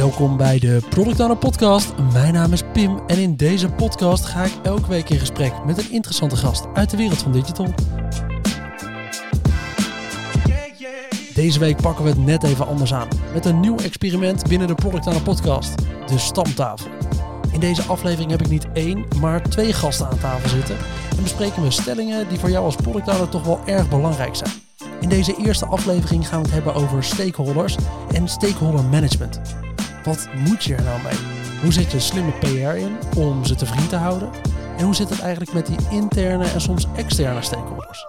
Welkom bij de Product Owner Podcast. Mijn naam is Pim en in deze podcast ga ik elke week in gesprek met een interessante gast uit de wereld van digital. Deze week pakken we het net even anders aan met een nieuw experiment binnen de Product Owner Podcast, de stamtafel. In deze aflevering heb ik niet één, maar twee gasten aan tafel zitten en bespreken we stellingen die voor jou als product owner toch wel erg belangrijk zijn. In deze eerste aflevering gaan we het hebben over stakeholders en stakeholder management. Wat moet je er nou mee? Hoe zet je slimme PR in om ze tevreden te houden? En hoe zit het eigenlijk met die interne en soms externe stakeholders?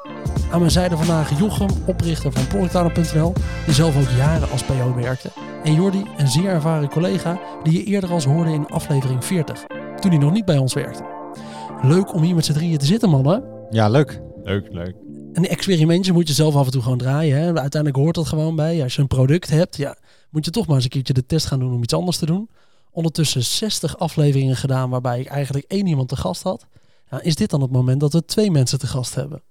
Aan mijn zijde vandaag Jochem, oprichter van productowner.nl, die zelf ook jaren als PO werkte. En Jordi, een zeer ervaren collega die je eerder als hoorde in aflevering 40, toen hij nog niet bij ons werkte. Leuk om hier met z'n drieën te zitten, mannen. Ja, leuk. Leuk, leuk. Een experimentje moet je zelf af en toe gewoon draaien. Hè? Uiteindelijk hoort dat gewoon bij. Als je een product hebt, ja, moet je toch maar eens een keertje de test gaan doen om iets anders te doen. Ondertussen 60 afleveringen gedaan waarbij ik eigenlijk één iemand te gast had. Ja, is dit dan het moment dat we twee mensen te gast hebben?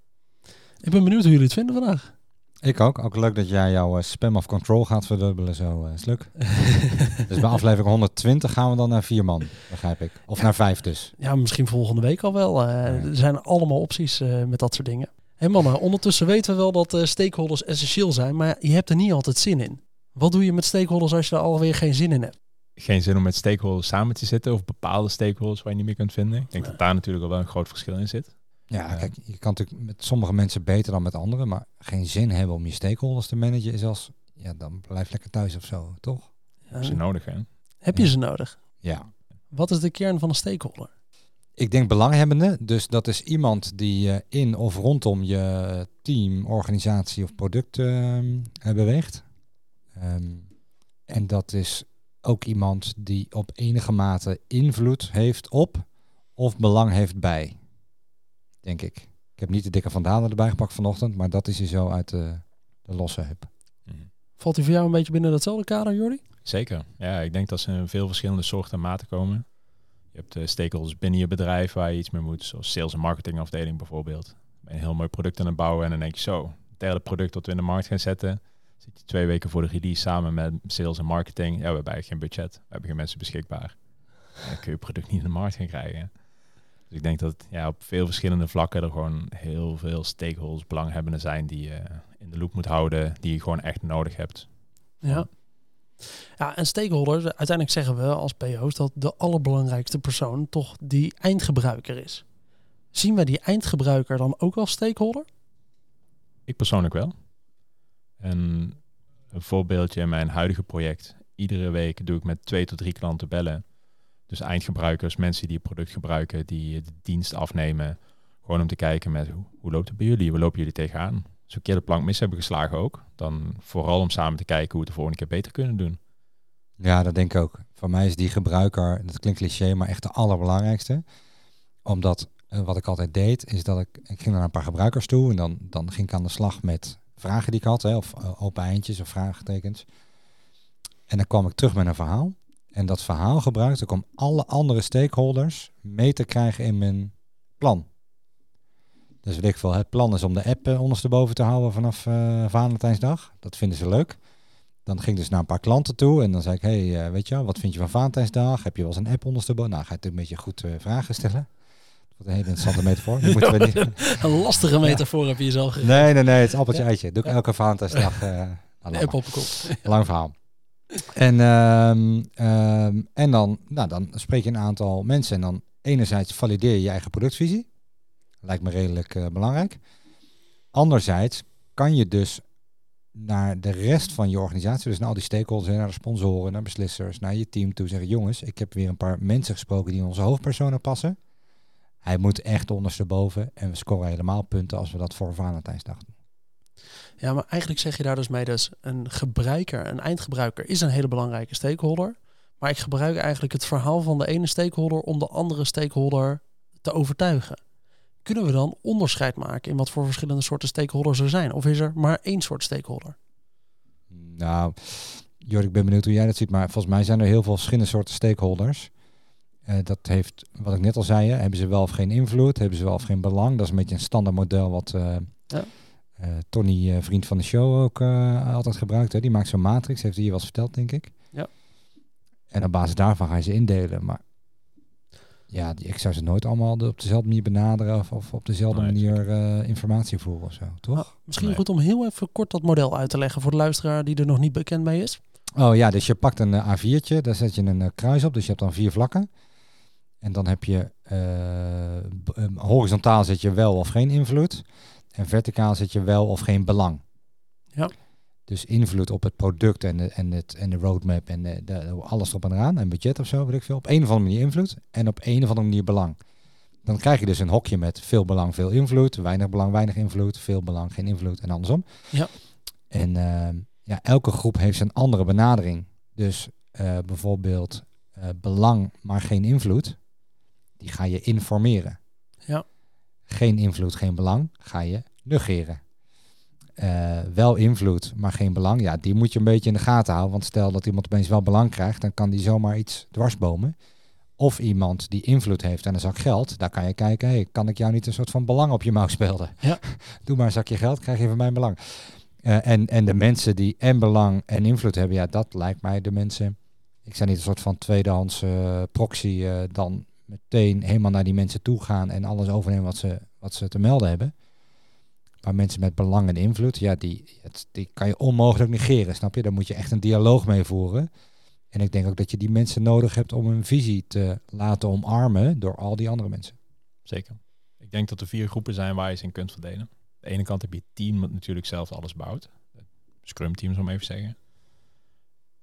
Ik ben benieuwd hoe jullie het vinden vandaag. Ik ook. Ook leuk dat jij jouw uh, spam of control gaat verdubbelen. Zo uh, is leuk. dus bij aflevering 120 gaan we dan naar vier man, begrijp ik. Of Ja. naar vijf dus. Ja, misschien volgende week al wel. Eh, Er zijn allemaal opties eh, met dat soort dingen. Hé mannen, ondertussen weten we wel dat eh, stakeholders essentieel zijn, maar je hebt er niet altijd zin in. Wat doe je met stakeholders als je er alweer geen zin in hebt? Geen zin om met stakeholders samen te zitten of bepaalde stakeholders waar je niet meer kunt vinden. Ik denk Nee. dat daar natuurlijk al wel een groot verschil in zit. Ja, Ja. kijk, je kan natuurlijk met sommige mensen beter dan met anderen, maar geen zin hebben om je stakeholders te managen is als, ja, dan blijf lekker thuis of zo, toch? Heb je nodig, hè? heb je Ja. ze nodig? Ja. Wat is de kern van een stakeholder? Ik denk belanghebbende, dus dat is iemand die eh, in of rondom je team, organisatie of product ehm, eh, beweegt. Ehm, en dat is ook iemand die op enige mate invloed heeft op of belang heeft bij, denk ik. Ik heb niet de dikke van Dalen erbij gepakt vanochtend, maar dat is hij zo uit de, de losse heup. Valt die voor jou een beetje binnen datzelfde kader, Jordi? Zeker. Ja, ik denk dat ze in veel verschillende soorten en maten komen. Je hebt eh, stakeholders binnen je bedrijf waar je iets mee moet, zoals sales en marketingafdeling bijvoorbeeld. Een heel mooi product aan het bouwen en dan denk je zo, het derde product dat we in de markt gaan zetten, zit je twee weken voor de release samen met sales en marketing. Ja, we hebben eigenlijk geen budget, we hebben geen mensen beschikbaar. Dan kun je product niet in de markt gaan krijgen. Dus ik denk dat ja, op veel verschillende vlakken er gewoon heel veel stakeholders, belanghebbenden zijn die je in de loop moet houden, die je gewoon echt nodig hebt. Ja. Ja, en stakeholders, uiteindelijk zeggen we als PO's dat de allerbelangrijkste persoon toch die eindgebruiker is. Zien wij die eindgebruiker dan ook als stakeholder? Ik persoonlijk wel. En een voorbeeldje in mijn huidige project. Iedere week doe ik met twee tot drie klanten bellen. Dus eindgebruikers, mensen die het product gebruiken, die de dienst afnemen. Gewoon om te kijken met hoe, loopt het bij jullie? Hoe lopen jullie tegenaan? Als we een keer de plank mis hebben geslagen ook, dan vooral om samen te kijken hoe we het de volgende keer beter kunnen doen. Ja, dat denk ik ook. Voor mij is die gebruiker, dat klinkt cliché, maar echt de allerbelangrijkste. Omdat eh, wat ik altijd deed, is dat ik, ik ging naar een paar gebruikers toe en dan, dan ging ik aan de slag met vragen die ik had, hè, of eh, open eindjes of vraagtekens. En dan kwam ik terug met een verhaal. En dat verhaal gebruikte ik om alle andere stakeholders mee te krijgen in mijn plan. Dus weet ik veel, het plan is om de app eh, ondersteboven te houden vanaf eh Valentijnsdag. Dat vinden ze leuk. Dan ging ik dus naar een paar klanten toe en dan zei ik, hey, weet je wat vind je van Valentijnsdag? Heb je wel eens een app ondersteboven? Nou, ga je een beetje goed vragen stellen. Wat een hele interessante metafoor. Die moeten we niet... Een lastige metafoor heb je jezelf gegeven. Nee, nee, nee, het is appeltje eitje. Doe ik elke Valentijnsdag. App maar. op. Lang verhaal. En, ehm, ehm, en dan, nou, dan spreek je een aantal mensen en dan enerzijds valideer je je eigen productvisie. Lijkt me redelijk eh, belangrijk. Anderzijds kan je dus naar de rest van je organisatie, dus naar al die stakeholders, naar de sponsoren, naar beslissers, naar je team toe zeggen, jongens, ik heb weer een paar mensen gesproken die in onze hoofdpersonen passen. Hij moet echt ondersteboven en we scoren helemaal punten als we dat voor Valentijnsdag doen. Ja, maar eigenlijk zeg je daar dus mee, dus een gebruiker, een eindgebruiker is een hele belangrijke stakeholder. Maar ik gebruik eigenlijk het verhaal van de ene stakeholder om de andere stakeholder te overtuigen. Kunnen we dan onderscheid maken in wat voor verschillende soorten stakeholders er zijn? Of is er maar één soort stakeholder? Nou, Jor, ik ben benieuwd hoe jij dat ziet, maar volgens mij zijn er heel veel verschillende soorten stakeholders. Eh, dat heeft, wat ik net al zei, hè, hebben ze wel of geen invloed, hebben ze wel of geen belang. Dat is een beetje een standaard model wat eh, Ja. eh, Tony, eh, vriend van de show, ook eh, altijd gebruikt. Hè. Die maakt zo'n matrix, heeft hij hier wel eens verteld, denk ik. Ja. En op basis daarvan ga je ze indelen. Maar ja, die, ik zou ze nooit allemaal op dezelfde manier benaderen of, of op dezelfde Nee, manier eh, informatie voeren of zo, toch? Nou, misschien Nee. goed om heel even kort dat model uit te leggen voor de luisteraar die er nog niet bekend mee is. Oh ja, dus je pakt een eh, A4'tje, daar zet je een kruis op, dus je hebt dan vier vlakken. En dan heb je eh, b- eh, horizontaal zet je wel of geen invloed. En verticaal zet je wel of geen belang. Ja. Dus invloed op het product en de, en het, en de roadmap en de, de- alles erop en eraan. En budget of zo, weet ik veel. Op een of andere manier invloed en op een of andere manier belang. Dan krijg je dus een hokje met veel belang, veel invloed. Weinig belang, weinig invloed. Veel belang, geen invloed en andersom. Ja. En ehm, ja, elke groep heeft zijn andere benadering. Dus eh, bijvoorbeeld eh, belang, maar geen invloed. Die ga je informeren. Ja. Geen invloed, geen belang, ga je negeren. Eh, wel invloed, maar geen belang. Ja, die moet je een beetje in de gaten houden. Want stel dat iemand opeens wel belang krijgt, dan kan die zomaar iets dwarsbomen. Of iemand die invloed heeft en een zak geld, daar kan je kijken, hey, kan ik jou niet een soort van belang op je mouw spelden? Ja. Doe maar een zakje geld, krijg je van mij belang. Eh, en, en de mensen die en belang en invloed hebben, ja, dat lijkt mij de mensen. Ik zou niet een soort van tweedehands eh, proxy dan meteen helemaal naar die mensen toe gaan en alles overnemen wat ze, wat ze te melden hebben. Maar mensen met belang en invloed, ja, die, die kan je onmogelijk negeren, snap je? Daar moet je echt een dialoog mee voeren. En ik denk ook dat je die mensen nodig hebt om een visie te laten omarmen door al die andere mensen. Zeker. Ik denk dat er vier groepen zijn waar je ze in kunt verdelen. Aan de ene kant heb je team dat natuurlijk zelf alles bouwt. Scrum teams om even te zeggen. Aan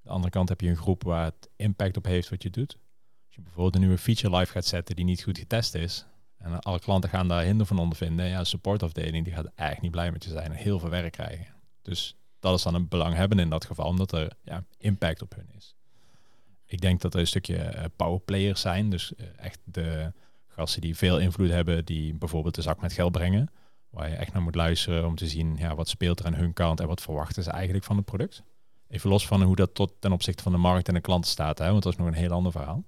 de andere kant heb je een groep waar het impact op heeft wat je doet. Je bijvoorbeeld een nieuwe feature live gaat zetten die niet goed getest is. En alle klanten gaan daar hinder van ondervinden. Ja, de supportafdeling die gaat echt niet blij met je zijn en heel veel werk krijgen. Dus dat is dan een belanghebbende in dat geval, omdat er ja, impact op hun is. Ik denk dat er een stukje eh, powerplayers zijn. Dus eh, echt de gasten die veel invloed hebben, die bijvoorbeeld de zak met geld brengen. Waar je echt naar moet luisteren om te zien ja, wat speelt er aan hun kant en wat verwachten ze eigenlijk van het product. Even los van hoe dat tot ten opzichte van de markt en de klanten staat, hè, want dat is nog een heel ander verhaal.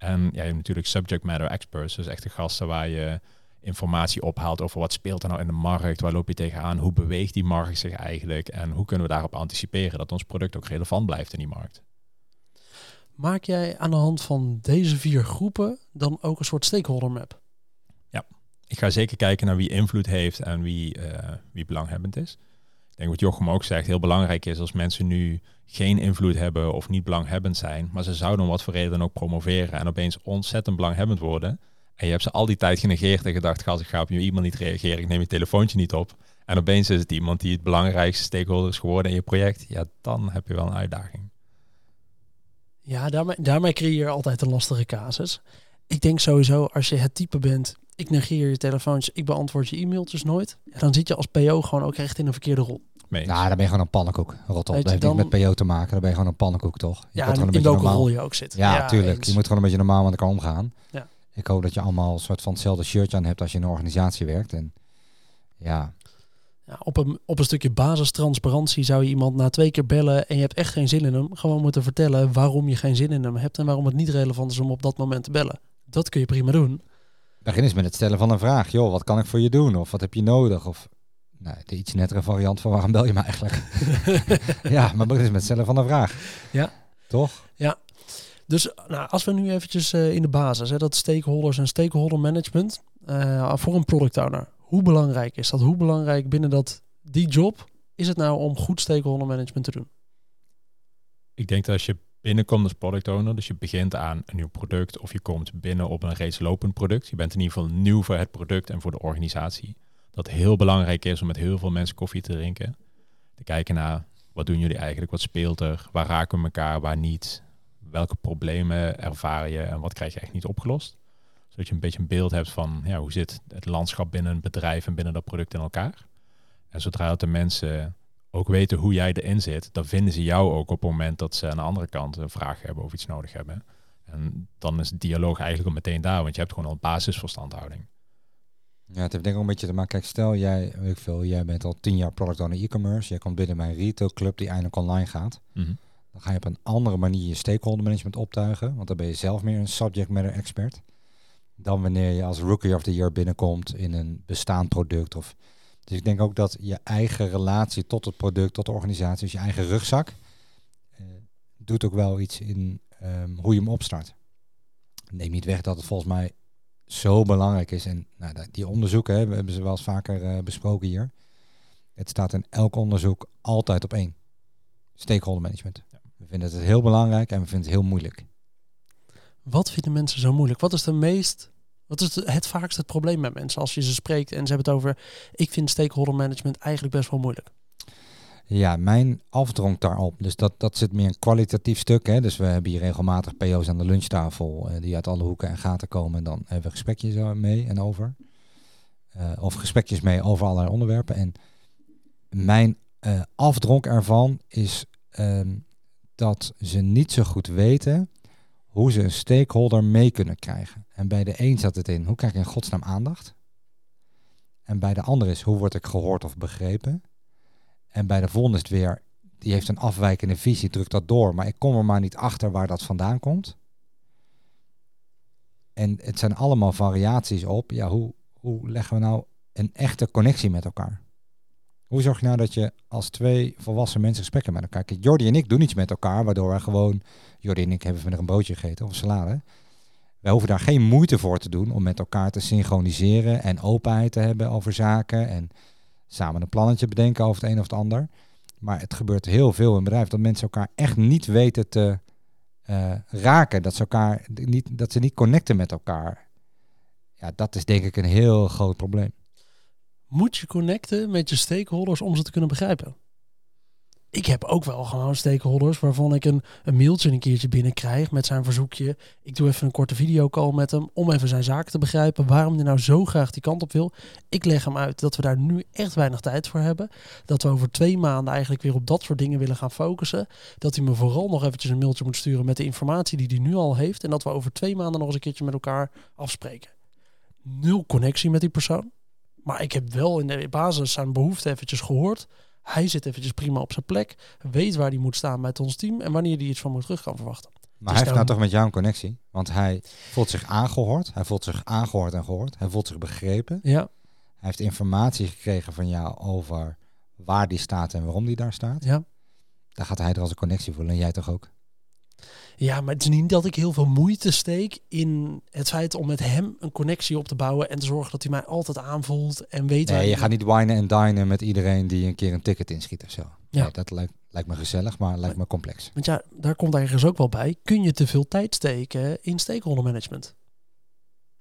En ja, je hebt natuurlijk subject matter experts, dus echte gasten waar je informatie ophaalt over wat speelt er nou in de markt, waar loop je tegenaan, hoe beweegt die markt zich eigenlijk en hoe kunnen we daarop anticiperen dat ons product ook relevant blijft in die markt. Maak jij aan de hand van deze vier groepen dan ook een soort stakeholder map? ik ga zeker kijken naar wie invloed heeft en wie, eh, wie belanghebbend is. Denk wat Jochem ook zegt, heel belangrijk is als mensen nu geen invloed hebben of niet belanghebbend zijn, maar ze zouden om wat voor reden ook promoveren en opeens ontzettend belanghebbend worden. En je hebt ze al die tijd genegeerd en gedacht, gas, ik ga op je e-mail niet reageren, ik neem je telefoontje niet op. En opeens is het iemand die het belangrijkste stakeholder is geworden in je project. Ja, dan heb je wel een uitdaging. Ja, daarmee, daarmee creëer je altijd een lastige casus. Ik denk sowieso, als je het type bent, ik negeer je telefoontjes, ik beantwoord je e-mailtjes nooit. Dan zit je als PO gewoon ook echt in een verkeerde rol. Mee. Nou, dan ben je gewoon een pannenkoek. Rot op. Dat heeft niks dan- met PO te maken. Dan ben je gewoon een pannenkoek, toch? Je Ja, wordt gewoon in, een beetje welke normaal. rol je ook zit. Ja, tuurlijk. eens. Je moet gewoon een beetje normaal met elkaar omgaan. Ja. Ik hoop dat je allemaal een soort van hetzelfde shirtje aan hebt als je in een organisatie werkt. En ja, Ja, op, een, op een stukje basistransparantie zou je iemand na twee keer bellen en je hebt echt geen zin in hem, gewoon moeten vertellen waarom je geen zin in hem hebt en waarom het niet relevant is om op dat moment te bellen. Dat kun je prima doen. begin eens met het stellen van een vraag. Joh, wat kan ik voor je doen? Of wat heb je nodig? Of nou, de iets nettere variant van waarom bel je me eigenlijk? ja, maar begin eens met het stellen van een vraag. Ja. Toch? Dus nou, als we nu eventjes eh, in de basis, hè, dat stakeholders en stakeholder management eh, voor een product owner. Hoe belangrijk is dat? Hoe belangrijk binnen dat, die job is het nou om goed stakeholder management te doen? Ik denk dat als je binnenkomt als product owner, dus je begint aan een nieuw product of je komt binnen op een reeds lopend product, je bent in ieder geval nieuw voor het product en voor de organisatie. Dat het heel belangrijk is om met heel veel mensen koffie te drinken. Te kijken naar wat doen jullie eigenlijk, wat speelt er, waar raken we elkaar, waar niet, welke problemen ervaar je en wat krijg je echt niet opgelost. Zodat je een beetje een beeld hebt van ja, hoe zit het landschap binnen een bedrijf en binnen dat product in elkaar. En zodra de mensen ook weten hoe jij erin zit, dan vinden ze jou ook op het moment dat ze aan de andere kant een vraag hebben of iets nodig hebben. En dan is de dialoog eigenlijk al meteen daar, want je hebt gewoon al basisverstandhouding. Ja, het heeft denk ik ook een beetje te maken. Kijk, stel jij, weet ik veel, jij bent al tien jaar product owner e-commerce. Jij komt binnen bij een retail club die eindelijk online gaat. Dan ga je op een andere manier je stakeholder management optuigen. Want dan ben je zelf meer een subject matter expert. Dan wanneer je als rookie of the year binnenkomt in een bestaand product. Of, dus ik denk ook dat je eigen relatie tot het product, tot de organisatie, dus je eigen rugzak, eh, doet ook wel iets in ehm, hoe je hem opstart. Neem niet weg dat het volgens mij zo belangrijk is. En nou, die onderzoeken hè, hebben ze wel eens vaker eh, besproken hier. Het staat in elk onderzoek altijd op één. Stakeholder management. Ja. We vinden het heel belangrijk en we vinden het heel moeilijk. Wat vinden mensen zo moeilijk? Wat is de meest... Wat is de- het vaakst het probleem met mensen als je ze spreekt en ze hebben het over... Ik vind stakeholder management eigenlijk best wel moeilijk. Ja, mijn afdronk daarop. Dus dat, dat zit meer een kwalitatief stuk. Hè. Dus we hebben hier regelmatig PO's aan de lunchtafel eh, die uit alle hoeken en gaten komen. En dan hebben we gesprekjes mee en over. Eh, of gesprekjes mee over allerlei onderwerpen. En mijn eh, afdronk ervan is ehm, dat ze niet zo goed weten hoe ze een stakeholder mee kunnen krijgen. En bij de een zat het in, hoe krijg ik in godsnaam aandacht? En bij de ander is, hoe word ik gehoord of begrepen? En bij de volgende weer, die heeft een afwijkende visie, drukt dat door, maar ik kom er maar niet achter waar dat vandaan komt. En het zijn allemaal variaties op, ja, hoe, hoe leggen we nou een echte connectie met elkaar? Hoe zorg je nou dat je als twee volwassen mensen gesprekken met elkaar... Kijk, Jordi en ik doen iets met elkaar, waardoor wij gewoon... Jordi en ik hebben vanmiddag een broodje gegeten of salade. Wij hoeven daar geen moeite voor te doen om met elkaar te synchroniseren en openheid te hebben over zaken en samen een plannetje bedenken over het een of het ander. Maar het gebeurt heel veel in bedrijven dat mensen elkaar echt niet weten te eh, raken. Dat ze, elkaar niet, dat ze niet connecten met elkaar. Ja, dat is denk ik een heel groot probleem. Moet je connecten met je stakeholders om ze te kunnen begrijpen? Ik heb ook wel gewoon stakeholders waarvan ik een, een mailtje een keertje binnenkrijg met zijn verzoekje. Ik doe even een korte videocall met hem om even zijn zaken te begrijpen. Waarom hij nou zo graag die kant op wil. Ik leg hem uit dat we daar nu echt weinig tijd voor hebben. Dat we over twee maanden eigenlijk weer op dat soort dingen willen gaan focussen. Dat hij me vooral nog eventjes een mailtje moet sturen met de informatie die hij nu al heeft. En dat we over twee maanden nog eens een keertje met elkaar afspreken. Nul connectie met die persoon. Maar ik heb wel in de basis zijn behoefte eventjes gehoord. Hij zit eventjes prima op zijn plek. Weet waar hij moet staan met ons team. En wanneer hij iets van me terug kan verwachten. Maar hij heeft nou toch met jou een connectie? Want hij voelt zich aangehoord. Hij voelt zich aangehoord en gehoord. Hij voelt zich begrepen. Ja, Hij heeft informatie gekregen van jou over waar die staat en waarom die daar staat. ja. Dan gaat hij er als een connectie voelen. En jij toch ook? Ja, maar het is niet dat ik heel veel moeite steek in het feit om met hem een connectie op te bouwen. En te zorgen dat hij mij altijd aanvoelt en weet waar Nee, je gaat niet winen en dinen met iedereen die een keer een ticket inschiet of zo. Ja. Nee, dat lijkt, lijkt me gezellig, maar lijkt me complex. Want ja, daar komt ergens ook wel bij. Kun je te veel tijd steken in stakeholder management?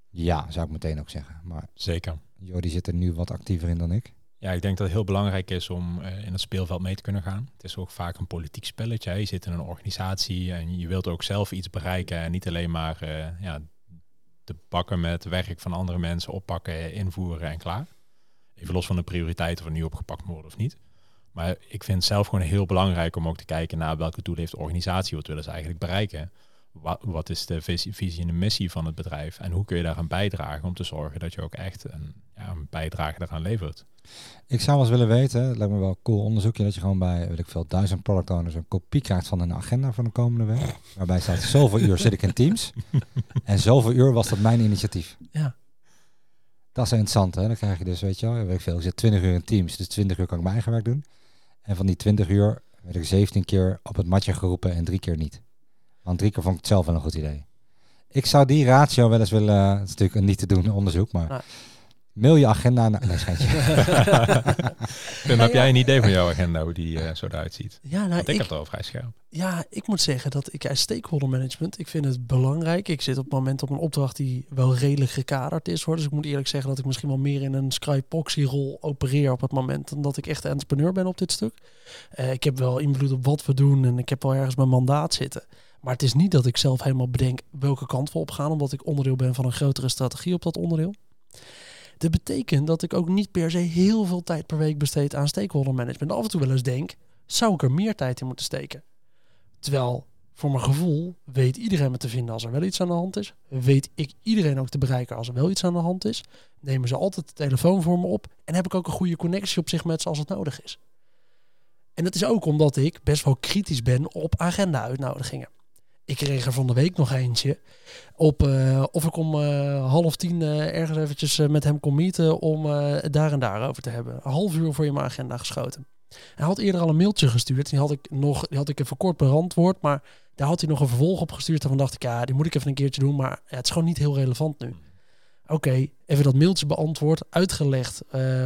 Ja, zou ik meteen ook zeggen. Maar Zeker. Jordi zit er nu wat actiever in dan ik. Ja, ik denk dat het heel belangrijk is om eh, in het speelveld mee te kunnen gaan. Het is ook vaak een politiek spelletje. Je zit in een organisatie en je wilt ook zelf iets bereiken en niet alleen maar eh, ja, te bakken met werk van andere mensen, oppakken, invoeren en klaar. Even los van de prioriteit of er nu opgepakt worden of niet. Maar ik vind het zelf gewoon heel belangrijk om ook te kijken naar welke doelen heeft de organisatie, wat willen ze eigenlijk bereiken. Wat, wat is de visie, visie en de missie van het bedrijf en hoe kun je daaraan bijdragen om te zorgen dat je ook echt een, ja, een bijdrage daaraan levert. Ik zou wel eens willen weten, het lijkt me wel een cool onderzoekje, dat je gewoon bij, weet ik veel, duizend product owners een kopie krijgt van een agenda van de komende week. Waarbij staat, zoveel uur zit ik in Teams. En zoveel uur was dat mijn initiatief. Ja. Dat is interessant, hè? Dan krijg je dus, weet je wel, weet ik veel, ik zit 20 uur in Teams, dus 20 uur kan ik mijn eigen werk doen. En van die 20 uur werd ik 17 keer op het matje geroepen en drie keer niet. Want drie keer vond ik het zelf wel een goed idee. Ik zou die ratio wel eens willen, het is natuurlijk een niet te doen onderzoek, maar Nou. mail je agenda naar... Nee, schijntje. Pim, heb jij een idee van jouw agenda, hoe die eh, zo eruit ziet? Ja, nou, Want ik, ik, heb het al vrij scherp. ja, ik moet zeggen dat ik als stakeholder management, ik vind het belangrijk. Ik zit op het moment op een opdracht die wel redelijk gekaderd is. Hoor. Dus ik moet eerlijk zeggen dat ik misschien wel meer in een Skypoxy rol opereer op het moment. Dan dat ik echt entrepreneur ben op dit stuk. Eh, ik heb wel invloed op wat we doen en ik heb wel ergens mijn mandaat zitten. Maar het is niet dat ik zelf helemaal bedenk welke kant we op gaan, omdat ik onderdeel ben van een grotere strategie op dat onderdeel. Dat betekent dat ik ook niet per se heel veel tijd per week besteed aan stakeholder management. Af en toe wel eens denk, zou ik er meer tijd in moeten steken? Terwijl, voor mijn gevoel, weet iedereen me te vinden als er wel iets aan de hand is. Weet ik iedereen ook te bereiken als er wel iets aan de hand is. Nemen ze altijd de telefoon voor me op. En heb ik ook een goede connectie op zich met ze als het nodig is. En dat is ook omdat ik best wel kritisch ben op agenda-uitnodigingen. Ik kreeg er van de week nog eentje op eh, of ik om eh, half tien eh, ergens eventjes met hem kon meeten om daar en daar over te hebben. Een half uur voor je mijn agenda geschoten. Hij had eerder al een mailtje gestuurd. Die had ik nog, die had ik even kort beantwoord, maar Daar had hij nog een vervolg op gestuurd. En dacht ik, ja, die moet ik even een keertje doen. Maar ja, het is gewoon niet heel relevant nu. Oké, even dat mailtje beantwoord, uitgelegd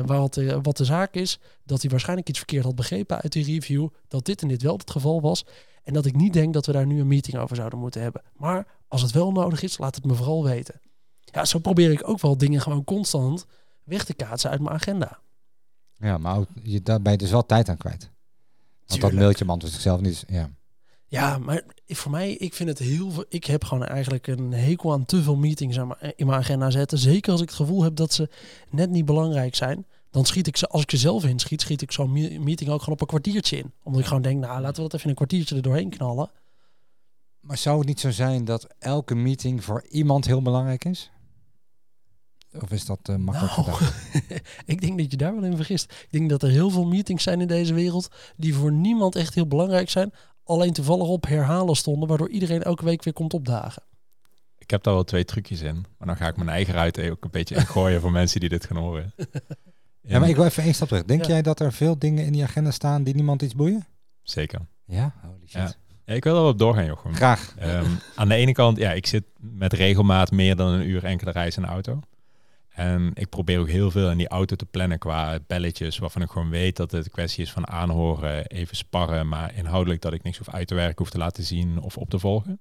wat, wat de zaak is. Dat hij waarschijnlijk iets verkeerd had begrepen uit die review. Dat dit en dit wel het geval was. En dat ik niet denk dat we daar nu een meeting over zouden moeten hebben. Maar als het wel nodig is, laat het me vooral weten. Ja, zo probeer ik ook wel dingen gewoon constant weg te kaatsen uit mijn agenda. Ja, maar ook, je, daar ben je dus wel tijd aan kwijt. Want Tuurlijk. dat mailtje beantwoordt zichzelf niet. Ja. Ja, maar voor mij, ik vind het heel veel. Ik heb gewoon eigenlijk een hekel aan te veel meetings in mijn agenda zetten. Zeker als ik het gevoel heb dat ze net niet belangrijk zijn. Dan schiet ik ze, als ik ze zelf inschiet, schiet ik zo'n me- meeting ook gewoon op een kwartiertje in. Omdat ik gewoon denk, nou laten we dat even in een kwartiertje er doorheen knallen. Maar zou het niet zo zijn dat elke meeting voor iemand heel belangrijk is? Of is dat eh, makkelijk Nou, ik denk dat je daar wel in vergist. Ik denk dat er heel veel meetings zijn in deze wereld die voor niemand echt heel belangrijk zijn. Alleen toevallig op herhalen stonden, waardoor iedereen elke week weer komt opdagen. Ik heb daar wel twee trucjes in. Maar dan ga ik mijn eigen ruit ook een beetje ingooien voor mensen die dit gaan horen. Ja, maar ik wil even één stap terug. Denk Ja. jij dat er veel dingen in die agenda staan die niemand iets boeien? Zeker. Ja? Holy shit. Ja. Ik wil er wel op doorgaan, Jochem. Graag. Ehm, aan de ene kant, ja, ik zit met regelmaat meer dan een uur enkele reis in de auto. En ik probeer ook heel veel in die auto te plannen qua belletjes, waarvan ik gewoon weet dat het een kwestie is van aanhoren, even sparren, maar inhoudelijk dat ik niks hoef uit te werken, hoef te laten zien of op te volgen.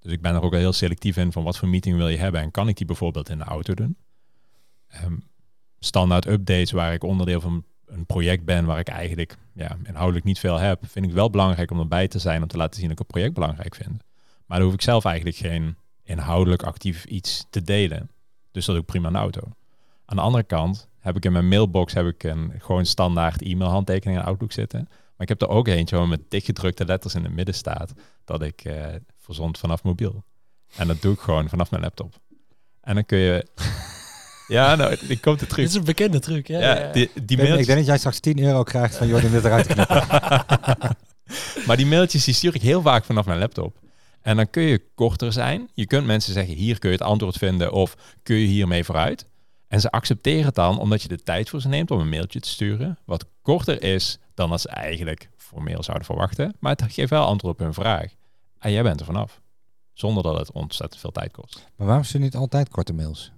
Dus ik ben er ook wel heel selectief in van wat voor meeting wil je hebben en kan ik die bijvoorbeeld in de auto doen. Ehm, standaard updates waar ik onderdeel van een project ben waar ik eigenlijk ja, inhoudelijk niet veel heb, vind ik wel belangrijk om erbij te zijn om te laten zien dat ik het project belangrijk vind. Maar dan hoef ik zelf eigenlijk geen inhoudelijk actief iets te delen. Dus dat doe ik prima in de auto. Aan de andere kant heb ik in mijn mailbox heb ik een gewoon standaard e-mail handtekening in Outlook zitten. Maar ik heb er ook eentje waar met dichtgedrukte letters in het midden staat dat ik eh verzond vanaf mobiel. En dat doe ik gewoon vanaf mijn laptop. En dan kun je... ja, nou, ik komt de Dit truc. is een bekende truc. Ja, Ja, die, die Ik denk, ik mailtjes... denk dat jij straks 10 euro krijgt van Jordi om dit eruit te knippen. maar die mailtjes die stuur ik heel vaak vanaf mijn laptop. En dan kun je korter zijn. Je kunt mensen zeggen, hier kun je het antwoord vinden of kun je hiermee vooruit. En ze accepteren het dan omdat je de tijd voor ze neemt om een mailtje te sturen. Wat korter is dan als ze eigenlijk formeel zouden verwachten. Maar het geeft wel antwoord op hun vraag. En jij bent er vanaf. Zonder dat het ontzettend veel tijd kost. Maar waarom stuur je niet altijd korte mails?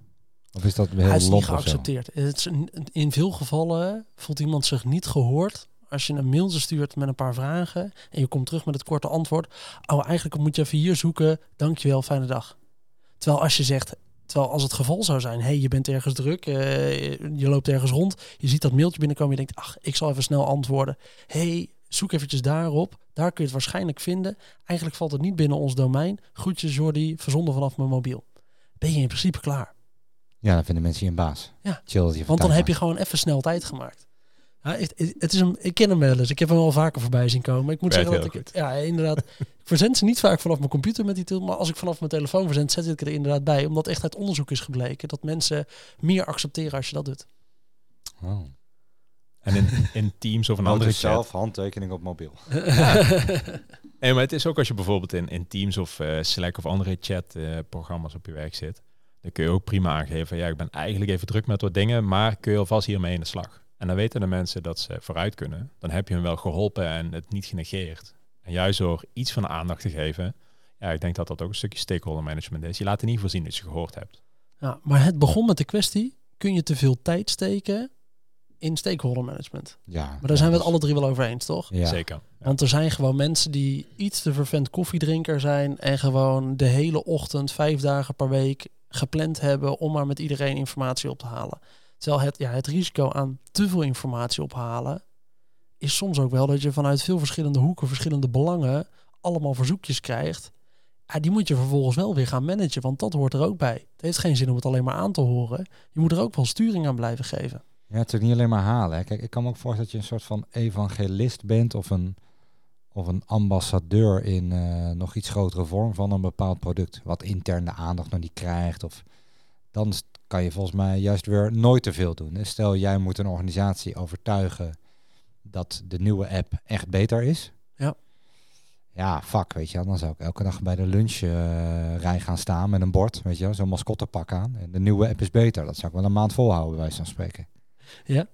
Of is dat heel Hij is niet geaccepteerd. Het is in veel gevallen voelt iemand zich niet gehoord. Als je een mailtje stuurt met een paar vragen en je komt terug met het korte antwoord. Oh, eigenlijk moet je even hier zoeken. Dankjewel, fijne dag. Terwijl als je zegt, terwijl als het geval zou zijn, hey, je bent ergens druk, eh, je loopt ergens rond, je ziet dat mailtje binnenkomen, je denkt, ach, ik zal even snel antwoorden. hey, zoek eventjes daarop. Daar kun je het waarschijnlijk vinden. Eigenlijk valt het niet binnen ons domein. Groetjes Jordi, verzonden vanaf mijn mobiel. Ben je in principe klaar. Ja, dan vinden mensen je een baas. Ja. Chill dat je Want dan heb je gewoon even snel tijd gemaakt. Ja, het, is een, ik ken hem wel eens. Ik heb hem al vaker voorbij zien komen. Ik moet Werkt zeggen dat ik... Ja, inderdaad. ik verzend ze niet vaak vanaf mijn computer met die tool. Maar als ik vanaf mijn telefoon verzend, zet ik er inderdaad bij. Omdat echt uit onderzoek is gebleken dat mensen meer accepteren als je dat doet. Oh. En in, in Teams of een andere chat. handtekening op mobiel. Nee, maar het is ook als je bijvoorbeeld in, in Teams of eh, Slack of andere chatprogramma's op je werk zit. Dan kun je ook prima aangeven, ja, ik ben eigenlijk even druk met wat dingen, maar kun je alvast hiermee in de slag. En dan weten de mensen dat ze vooruit kunnen. Dan heb je hen wel geholpen en het niet genegeerd. En juist door iets van aandacht te geven, ja, ik denk dat dat ook een stukje stakeholder management is. Je laat in ieder geval zien dat je gehoord hebt. Ja, maar het begon met de kwestie, kun je te veel tijd steken in stakeholder management? Ja. Maar daar zijn we het alle drie wel over eens, toch? Ja. Zeker. Ja. Want er zijn gewoon mensen die iets te vervent koffiedrinker zijn en gewoon de hele ochtend, vijf dagen per week gepland hebben om maar met iedereen informatie op te halen. Terwijl het, ja, het risico aan te veel informatie ophalen is soms ook wel dat je vanuit veel verschillende hoeken, verschillende belangen allemaal verzoekjes krijgt. Die moet je vervolgens wel weer gaan managen, want dat hoort er ook bij. Het heeft geen zin om het alleen maar aan te horen. Je moet er ook wel sturing aan blijven geven. Ja, het is niet alleen maar halen. Hè. Kijk, ik kan me ook voorstellen dat je een soort van evangelist bent of een, of een ambassadeur in eh, nog iets grotere vorm van een bepaald product, wat intern de aandacht nog niet krijgt. Of dan kan je volgens mij juist weer nooit te veel doen. Stel, jij moet een organisatie overtuigen dat de nieuwe app echt beter is. Ja. Ja, fuck, weet je wel. Dan zou ik elke dag bij de lunchrij gaan staan met een bord, weet je wel, zo'n mascottepak aan. En de nieuwe app is beter. Dat zou ik wel een maand volhouden, bij wijze van spreken. Ja,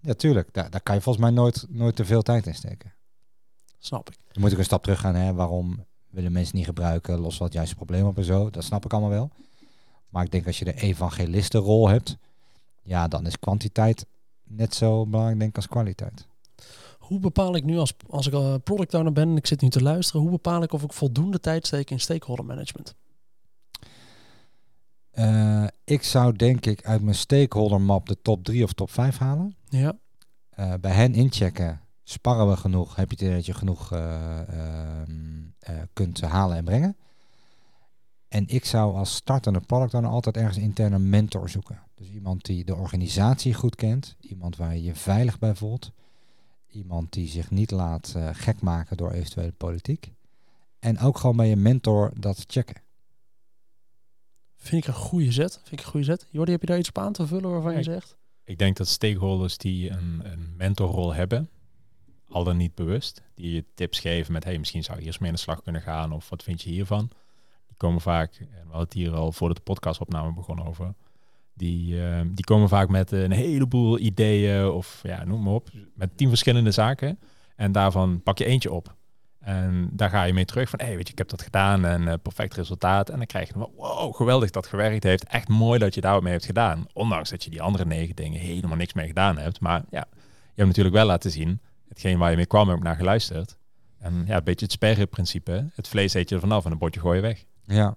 Ja, tuurlijk. Daar, daar kan je volgens mij nooit, nooit te veel tijd in steken. Snap ik. Dan moet ik een stap terug gaan. Hè? Waarom willen mensen niet gebruiken, los wat juist het probleem op en zo. Dat snap ik allemaal wel. Maar ik denk als je de evangelistenrol hebt, ja, dan is kwantiteit net zo belangrijk denk ik als kwaliteit. Hoe bepaal ik nu als, als ik uh, product owner ben en ik zit nu te luisteren, hoe bepaal ik of ik voldoende tijd steek in stakeholder management? Uh, ik zou denk ik uit mijn stakeholder map de top 3 of top 5 halen. Ja. Uh, bij hen inchecken, sparren we genoeg, heb je het dat je genoeg ehm, kunt halen en brengen. En ik zou als startende product owner altijd ergens intern een mentor zoeken. Dus iemand die de organisatie goed kent, iemand waar je je veilig bij voelt, iemand die zich niet laat uh, gek maken door eventuele politiek. En ook gewoon bij je mentor dat checken. Vind ik een goede zet. Vind ik een goede zet. Jordi, heb je daar iets op aan te vullen waarvan je zegt? Ik denk dat stakeholders die een, een mentorrol hebben, al dan niet bewust, die je tips geven met hey, misschien zou je eerst mee aan de slag kunnen gaan of wat vind je hiervan? Die komen vaak, en we hadden het hier al voor de podcastopname begonnen over, die, uh, die komen vaak met een heleboel ideeën of ja, noem maar op, met tien verschillende zaken. En daarvan pak je eentje op. En daar ga je mee terug van, hey, weet je, ik heb dat gedaan en uh, perfect resultaat. En dan krijg je wow, geweldig dat gewerkt heeft. Echt mooi dat je daar wat mee hebt gedaan. Ondanks dat je die andere negen dingen helemaal niks mee gedaan hebt. Maar ja, je hebt natuurlijk wel laten zien, hetgeen waar je mee kwam, heb ik naar geluisterd. En ja, een beetje het sperrenprincipe. Het vlees eet je er vanaf en een bordje gooi je weg. Ja,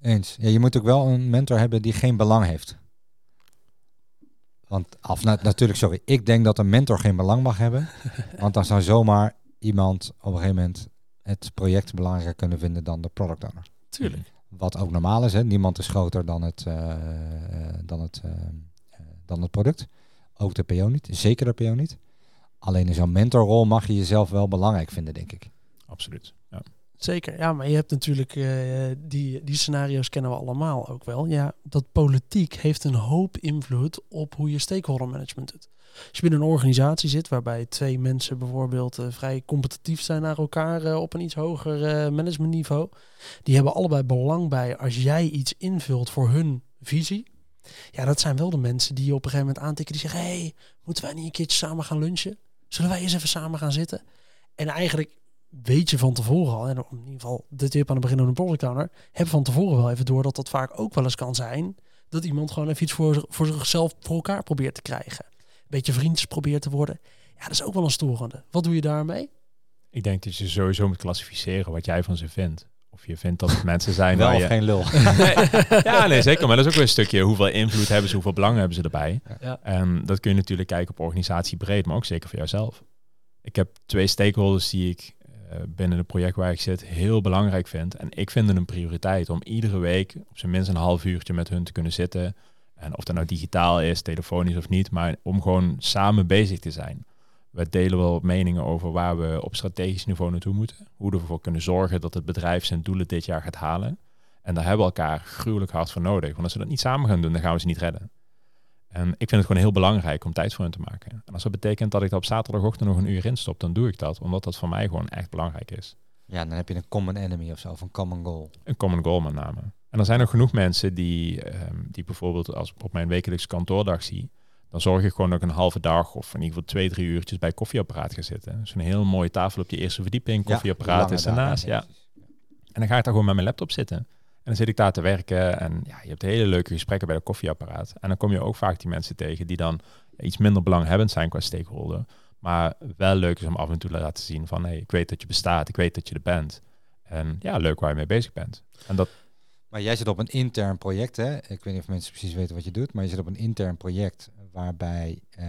eens. Ja, je moet ook wel een mentor hebben die geen belang heeft. Want af, natuurlijk, sorry, ik denk dat een mentor geen belang mag hebben. want dan zou zomaar iemand op een gegeven moment het project belangrijker kunnen vinden dan de product owner. Tuurlijk. Wat ook normaal is, hè? niemand is groter dan het, uh, dan, het, uh, dan het product. Ook de PO niet, zeker de PO niet. Alleen in zo'n mentorrol mag je jezelf wel belangrijk vinden, denk ik. Absoluut. Ja. Zeker, ja, maar je hebt natuurlijk uh, die, die scenario's kennen we allemaal ook wel. Ja, dat politiek heeft een hoop invloed op hoe je stakeholder management doet. Als je binnen een organisatie zit waarbij twee mensen bijvoorbeeld uh, vrij competitief zijn naar elkaar uh, op een iets hoger managementniveau, die hebben allebei belang bij als jij iets invult voor hun visie. Ja, dat zijn wel de mensen die je op een gegeven moment aantikken die zeggen: hey, moeten wij niet een keertje samen gaan lunchen? Zullen wij eens even samen gaan zitten? En eigenlijk weet je van tevoren al, en in ieder geval de tip aan het begin van een product owner, heb van tevoren wel even door dat dat vaak ook wel eens kan zijn dat iemand gewoon even iets voor, voor zichzelf voor elkaar probeert te krijgen. Een beetje vriendjes probeert te worden. Ja, dat is ook wel een storende. Wat doe je daarmee? Ik denk dat je sowieso moet klassificeren wat jij van ze vindt. Of je vindt dat het mensen zijn wel je... geen lul. ja, nee, zeker. Maar dat is ook weer een stukje hoeveel invloed hebben ze, hoeveel belang hebben ze erbij. Ja. En dat kun je natuurlijk kijken op organisatie breed, maar ook zeker voor jouzelf. Ik heb twee stakeholders die ik uh, binnen het project waar ik zit heel belangrijk vind. En ik vind het een prioriteit om iedere week op zijn minst een half uurtje met hun te kunnen zitten. En of dat nou digitaal is, telefonisch of niet, maar om gewoon samen bezig te zijn. We delen wel meningen over waar we op strategisch niveau naartoe moeten. Hoe we ervoor kunnen zorgen dat het bedrijf zijn doelen dit jaar gaat halen. En daar hebben we elkaar gruwelijk hard voor nodig. Want als we dat niet samen gaan doen, dan gaan we ze niet redden. En ik vind het gewoon heel belangrijk om tijd voor hen te maken. En als dat betekent dat ik dat op zaterdagochtend nog een uur in stop, dan doe ik dat. Omdat dat voor mij gewoon echt belangrijk is. Ja, dan heb je een common enemy of zo, of een common goal. Een common goal met name. En er zijn nog genoeg mensen die, um, die bijvoorbeeld als ik op mijn wekelijkse kantoordag zie, dan zorg ik gewoon ook een halve dag of in ieder geval twee, drie uurtjes bij koffieapparaat gaan zitten. Zo'n heel mooie tafel op je eerste verdieping, koffieapparaat is ernaast. Ja. En dan ga ik daar gewoon met mijn laptop zitten. En dan zit ik daar te werken en ja, je hebt hele leuke gesprekken bij de koffieapparaat. En dan kom je ook vaak die mensen tegen die dan iets minder belanghebbend zijn qua stakeholder. Maar wel leuk is om af en toe te laten zien van, hey, ik weet dat je bestaat, ik weet dat je er bent. En ja, leuk waar je mee bezig bent. En dat... Maar jij zit op een intern project, hè? Ik weet niet of mensen precies weten wat je doet, maar je zit op een intern project waarbij uh,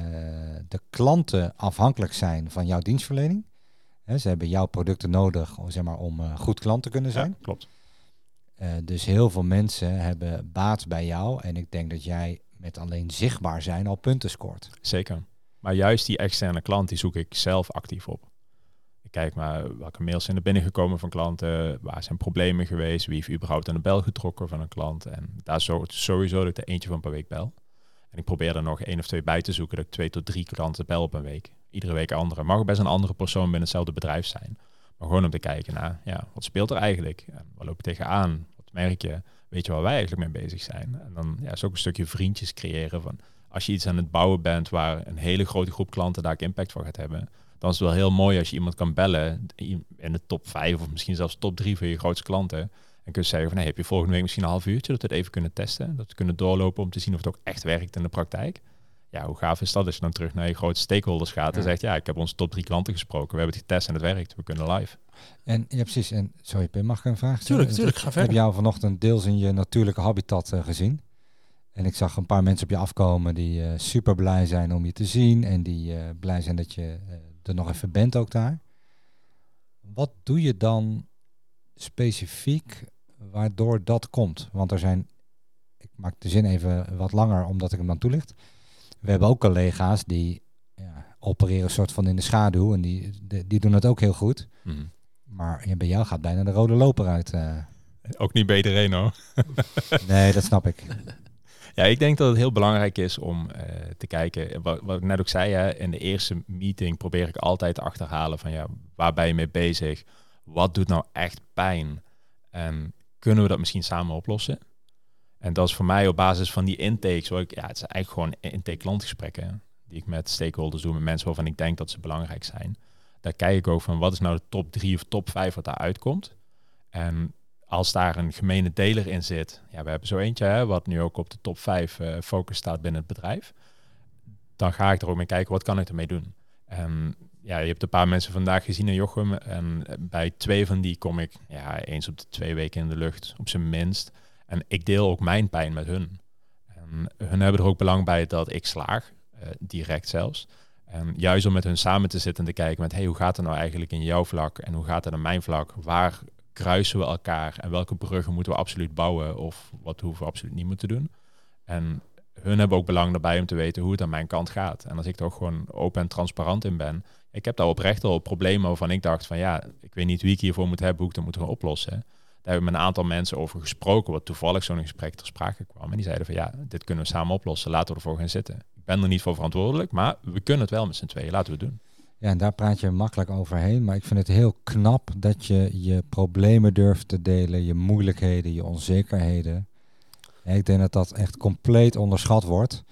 de klanten afhankelijk zijn van jouw dienstverlening. He, ze hebben jouw producten nodig om, zeg maar, om uh, goed klant te kunnen zijn. Ja, klopt. Uh, dus heel veel mensen hebben baat bij jou. En ik denk dat jij met alleen zichtbaar zijn al punten scoort. Zeker. Maar juist die externe klant, die zoek ik zelf actief op. Ik kijk maar welke mails zijn er binnengekomen van klanten, waar zijn problemen geweest, wie heeft überhaupt aan de bel getrokken van een klant. En daar zorgt sowieso dat ik er eentje van per week bel. En ik probeer er nog één of twee bij te zoeken, dat ik twee tot drie klanten bel op een week. Iedere week een andere. Mag best een andere persoon binnen hetzelfde bedrijf zijn. Maar gewoon om te kijken naar, ja, wat speelt er eigenlijk? Wat loop je tegenaan? Wat merk je? Weet je waar wij eigenlijk mee bezig zijn? En dan ja, is ook een stukje vriendjes creëren van, als je iets aan het bouwen bent waar een hele grote groep klanten daar impact van gaat hebben, dan is het wel heel mooi als je iemand kan bellen in de top 5 of misschien zelfs top 3 van je grootste klanten. En kun je zeggen van, hey, heb je volgende week misschien een half uurtje dat we het even kunnen testen? Dat we kunnen doorlopen om te zien of het ook echt werkt in de praktijk. Ja, hoe gaaf is dat als je dan terug naar je grote stakeholders gaat en zegt, ja, ik heb onze top drie klanten gesproken, we hebben het getest en het werkt, we kunnen live. En ja, precies. En sorry, Pim, mag ik een vraag stellen? Tuurlijk, tuurlijk, ga verder. Ik heb jou vanochtend deels in je natuurlijke habitat uh, gezien. En ik zag een paar mensen op je afkomen die uh, super blij zijn om je te zien en die uh, blij zijn dat je er nog even bent ook daar. Wat doe je dan specifiek waardoor dat komt? Want er zijn, ik maak de zin even wat langer omdat ik hem dan toelicht. We hebben ook collega's die ja, opereren een soort van in de schaduw en die, die doen het ook heel goed. Mhm. Maar ja, bij jou gaat bijna de rode loper uit. Uh. Ook niet bij iedereen hoor. nee, dat snap ik. Ja, ik denk dat het heel belangrijk is om uh, te kijken. Wat, wat, ik net ook zei, hè, in de eerste meeting probeer ik altijd te achterhalen van ja, waar ben je mee bezig? Wat doet nou echt pijn? En kunnen we dat misschien samen oplossen? En dat is voor mij op basis van die intakes, ik, ja, het is eigenlijk gewoon intake klantgesprekken die ik met stakeholders doe, met mensen waarvan ik denk dat ze belangrijk zijn. Daar kijk ik ook van wat is nou de top drie of top vijf wat daar uitkomt. En als daar een gemene deler in zit, ja, we hebben zo eentje, hè, wat nu ook op de top 5 uh, eh, focus staat binnen het bedrijf, dan ga ik er ook mee kijken, wat kan ik ermee doen? En ja, je hebt een paar mensen vandaag gezien in Jochem en bij twee van die kom ik ja, eens op de twee weken in de lucht, op zijn minst. En ik deel ook mijn pijn met hun. En hun hebben er ook belang bij dat ik slaag, uh, direct zelfs. En juist om met hun samen te zitten en te kijken met, hey, hoe gaat het nou eigenlijk in jouw vlak en hoe gaat het in mijn vlak? Waar kruisen we elkaar en welke bruggen moeten we absoluut bouwen of wat hoeven we absoluut niet moeten doen. En hun hebben ook belang daarbij om te weten hoe het aan mijn kant gaat. En als ik toch gewoon open en transparant in ben. Ik heb daar oprecht al problemen waarvan ik dacht van ja, ik weet niet wie ik hiervoor moet hebben, hoe ik dat moet gaan oplossen. Daar hebben we een aantal mensen over gesproken, wat toevallig zo'n gesprek ter sprake kwam. En die zeiden van ja, dit kunnen we samen oplossen, laten we ervoor gaan zitten. Ik ben er niet voor verantwoordelijk, maar we kunnen het wel met z'n tweeën, laten we het doen. Ja, en daar praat je makkelijk overheen. Maar ik vind het heel knap dat je je problemen durft te delen, je moeilijkheden, je onzekerheden. ik denk dat dat echt compleet onderschat wordt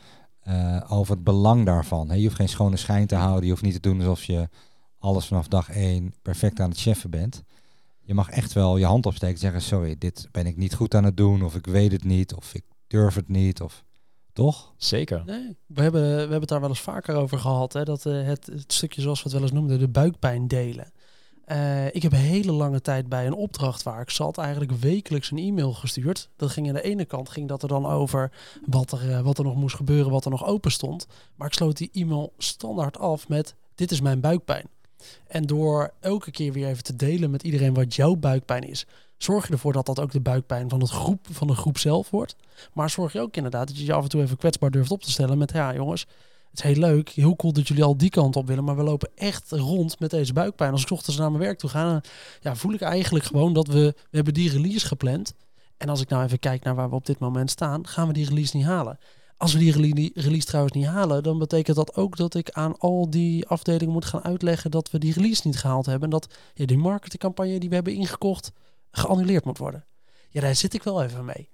uh, over het belang daarvan. je hoeft geen schone schijn te houden, je hoeft niet te doen alsof je alles vanaf dag één perfect aan het cheffen bent. Je mag echt wel je hand opsteken en zeggen, sorry, dit ben ik niet goed aan het doen, of ik weet het niet, of ik durf het niet, of toch? Zeker. Nee, we, hebben, we hebben het daar wel eens vaker over gehad. Hè, dat uh, het, het, stukje zoals we het wel eens noemden, de buikpijn delen. Uh, ik heb een hele lange tijd bij een opdracht waar ik zat, eigenlijk wekelijks een e-mail gestuurd. Dat ging aan de ene kant ging dat er dan over wat er, uh, wat er nog moest gebeuren, wat er nog open stond. Maar ik sloot die e-mail standaard af met dit is mijn buikpijn. En door elke keer weer even te delen met iedereen wat jouw buikpijn is, zorg je ervoor dat dat ook de buikpijn van, het groep, van de groep zelf wordt. Maar zorg je ook inderdaad dat je je af en toe even kwetsbaar durft op te stellen met, ja jongens, het is heel leuk, heel cool dat jullie al die kant op willen, maar we lopen echt rond met deze buikpijn. Als ik ochtends naar mijn werk toe ga, ja, voel ik eigenlijk gewoon dat we, we hebben die release gepland. En als ik nou even kijk naar waar we op dit moment staan, gaan we die release niet halen. Als we die release trouwens niet halen, dan betekent dat ook dat ik aan al die afdelingen moet gaan uitleggen dat we die release niet gehaald hebben. En dat ja, die marketingcampagne die we hebben ingekocht, geannuleerd moet worden. Ja, daar zit ik wel even mee.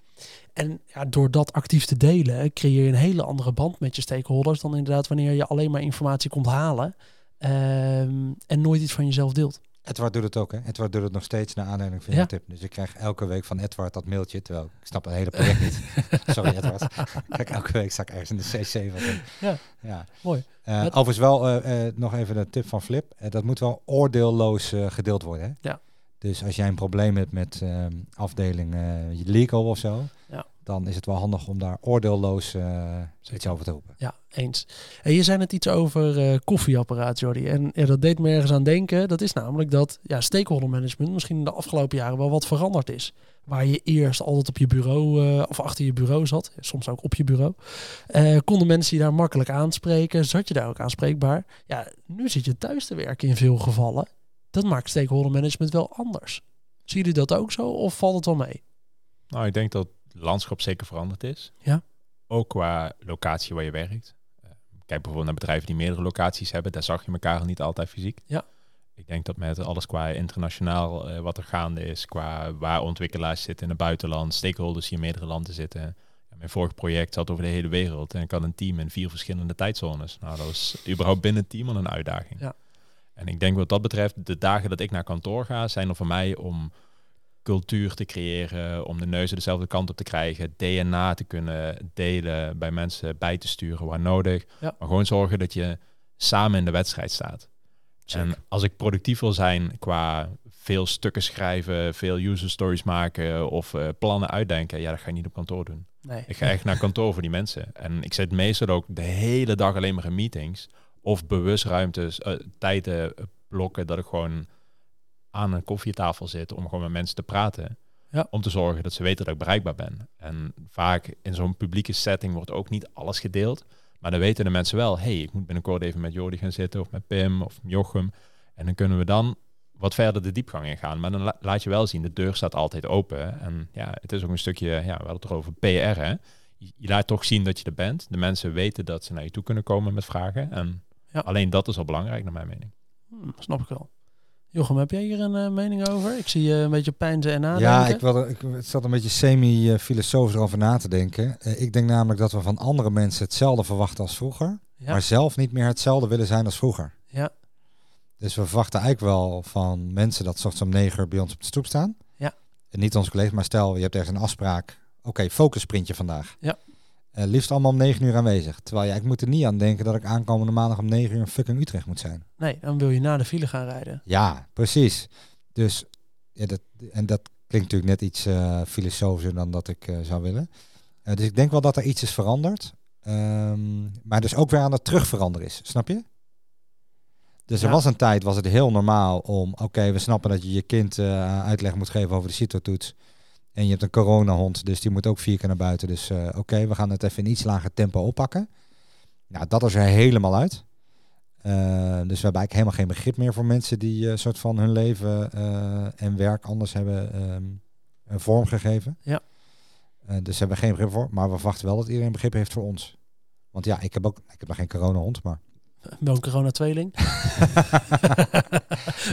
En ja, door dat actief te delen, creëer je een hele andere band met je stakeholders dan inderdaad wanneer je alleen maar informatie komt halen um, en nooit iets van jezelf deelt. Edward doet het ook, hè? Edward doet het nog steeds naar aanleiding van je tip. Dus ik krijg elke week van Edward dat mailtje, terwijl ik snap het hele project niet. Sorry Edward. Kijk, elke week sta ik ergens in de CC. Ja. ja, mooi. Uh, overigens wel uh, uh, nog even de tip van Flip. dat moet wel oordeelloos gedeeld worden, hè? Ja. Dus als jij een probleem hebt met ehm, afdeling legal of zo, ja dan is het wel handig om daar oordeelloos uh, iets over te roepen. Ja, eens. En je zei net iets over uh, koffieapparaat, Jordi. En ja, dat deed me ergens aan denken. Dat is namelijk dat ja, stakeholder management misschien in de afgelopen jaren wel wat veranderd is. Waar je eerst altijd op je bureau uh, of achter je bureau zat, soms ook op je bureau, konden mensen je daar makkelijk aanspreken. Zat je daar ook aanspreekbaar? Ja, nu zit je thuis te werken in veel gevallen. Dat maakt stakeholder management wel anders. Zien jullie dat ook zo of valt het wel mee? Nou, ik denk dat landschap zeker veranderd is. Ja. Ook qua locatie waar je werkt. Uh, kijk bijvoorbeeld naar bedrijven die meerdere locaties hebben. Daar zag je elkaar niet altijd fysiek. Ja. Ik denk dat met alles qua internationaal uh, wat er gaande is, qua waar ontwikkelaars zitten in het buitenland, stakeholders die in meerdere landen zitten. Ja, mijn vorig project zat over de hele wereld en ik had een team in vier verschillende tijdzones. Nou, dat was überhaupt binnen het team al een uitdaging. Ja. En ik denk wat dat betreft, de dagen dat ik naar kantoor ga, zijn er voor mij om cultuur te creëren, om de neuzen dezelfde kant op te krijgen, DNA te kunnen delen, bij mensen bij te sturen waar nodig. Ja. Maar gewoon zorgen dat je samen in de wedstrijd staat. En als ik productief wil zijn qua veel stukken schrijven, veel user stories maken of eh, plannen uitdenken, ja, dat ga je niet op kantoor doen. Nee. Ik ga echt naar kantoor voor die mensen. En ik zit meestal ook de hele dag alleen maar in meetings. Of bewust ruimtes, eh, tijden eh, blokken dat ik gewoon aan een koffietafel zit om gewoon met mensen te praten. Ja. Om te zorgen dat ze weten dat ik bereikbaar ben. En vaak in zo'n publieke setting wordt ook niet alles gedeeld. Maar dan weten de mensen wel, hey, ik moet binnenkort even met Jordi gaan zitten of met Pim of Jochem. En dan kunnen we dan wat verder de diepgang ingaan. Maar dan la- laat je wel zien, de deur staat altijd open. En ja, het is ook een stukje, ja, we hadden het erover, PR hè. Je, je laat toch zien dat je er bent. De mensen weten dat ze naar je toe kunnen komen met vragen. En Ja. alleen dat is al belangrijk naar mijn mening. Hm, snap ik wel. Jochem, heb jij hier een eh, mening over? Ik zie je een beetje pijnzen en nadenken. Ja, ik, wilde, ik zat een beetje semi-filosofisch erover na te denken. Eh, ik denk namelijk dat we van andere mensen hetzelfde verwachten als vroeger. Ja. Maar zelf niet meer hetzelfde willen zijn als vroeger. Ja. Dus we verwachten eigenlijk wel van mensen dat 's ochtends om negen uur bij ons op de stoep staan. Ja. En niet onze collega's, maar stel je hebt ergens een afspraak. Oké, focusprintje vandaag. Ja. Eh, liefst allemaal om negen uur aanwezig. Terwijl ja, ik moet er niet aan denken dat ik aankomende maandag om negen uur in fucking Utrecht moet zijn. Nee, dan wil je na de file gaan rijden. Ja, precies. Dus ja, dat, en dat klinkt natuurlijk net iets eh, filosofischer dan dat ik eh, zou willen. Dus ik denk wel dat er iets is veranderd. Ehm, maar dus ook weer aan het terugveranderen is. Snap je? Dus er was een tijd, was het heel normaal om, oké, we snappen dat je je kind uitleg moet geven over de CITO-toets. En je hebt een coronahond, dus die moet ook vier keer naar buiten. Dus eh, oké, we gaan het even in iets lager tempo oppakken. Nou, dat is er helemaal uit. Eh, dus we hebben eigenlijk helemaal geen begrip meer voor mensen die een soort van hun leven en werk anders hebben ehm, een vorm gegeven. Ja. Dus hebben we geen begrip voor. Maar we verwachten wel dat iedereen begrip heeft voor ons. Want ja, ik heb ook, ik heb nog geen coronahond, maar Wel een corona-tweeling.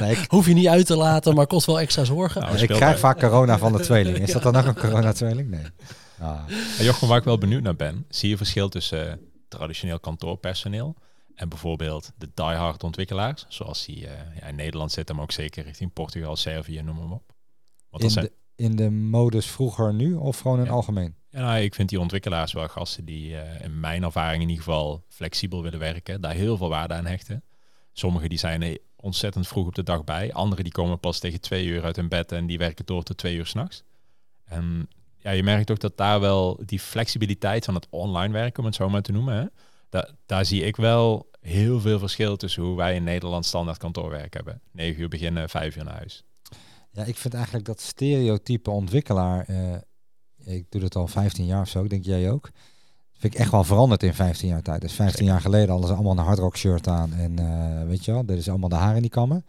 nee, ik, Hoef je niet uit te laten, maar kost wel extra zorgen. Nou, ik krijg vaak corona van de tweeling. Is dat dan ook een corona-tweeling? Nee. Ah. En Jochem, waar ik wel benieuwd naar ben, zie je verschil tussen eh, traditioneel kantoorpersoneel en bijvoorbeeld de diehard ontwikkelaars, zoals die eh, ja, in Nederland zitten, maar ook zeker richting Portugal, Servië, noem maar op. Want In, dat zijn, de, in de modus vroeger nu of gewoon in Ja. algemeen? Ja, nou, ik vind die ontwikkelaars wel gasten die eh, in mijn ervaring in ieder geval flexibel willen werken, daar heel veel waarde aan hechten. Sommigen die zijn ontzettend vroeg op de dag bij, anderen die komen pas tegen twee uur uit hun bed en die werken door tot twee uur s'nachts. En ja, je merkt ook dat daar wel die flexibiliteit van het online werken, om het zo maar te noemen, hè, da- daar zie ik wel heel veel verschil tussen hoe wij in Nederland standaard kantoorwerk hebben. 9 uur beginnen, 5 uur naar huis. Ja, ik vind eigenlijk dat stereotype ontwikkelaar, eh, ik doe dat al 15 jaar of zo, denk jij ook. Vind ik echt wel veranderd in 15 jaar tijd. Dus 15 jaar geleden hadden ze allemaal een hardrock shirt aan en eh, weet je wel, dit is allemaal de haren in die kammen.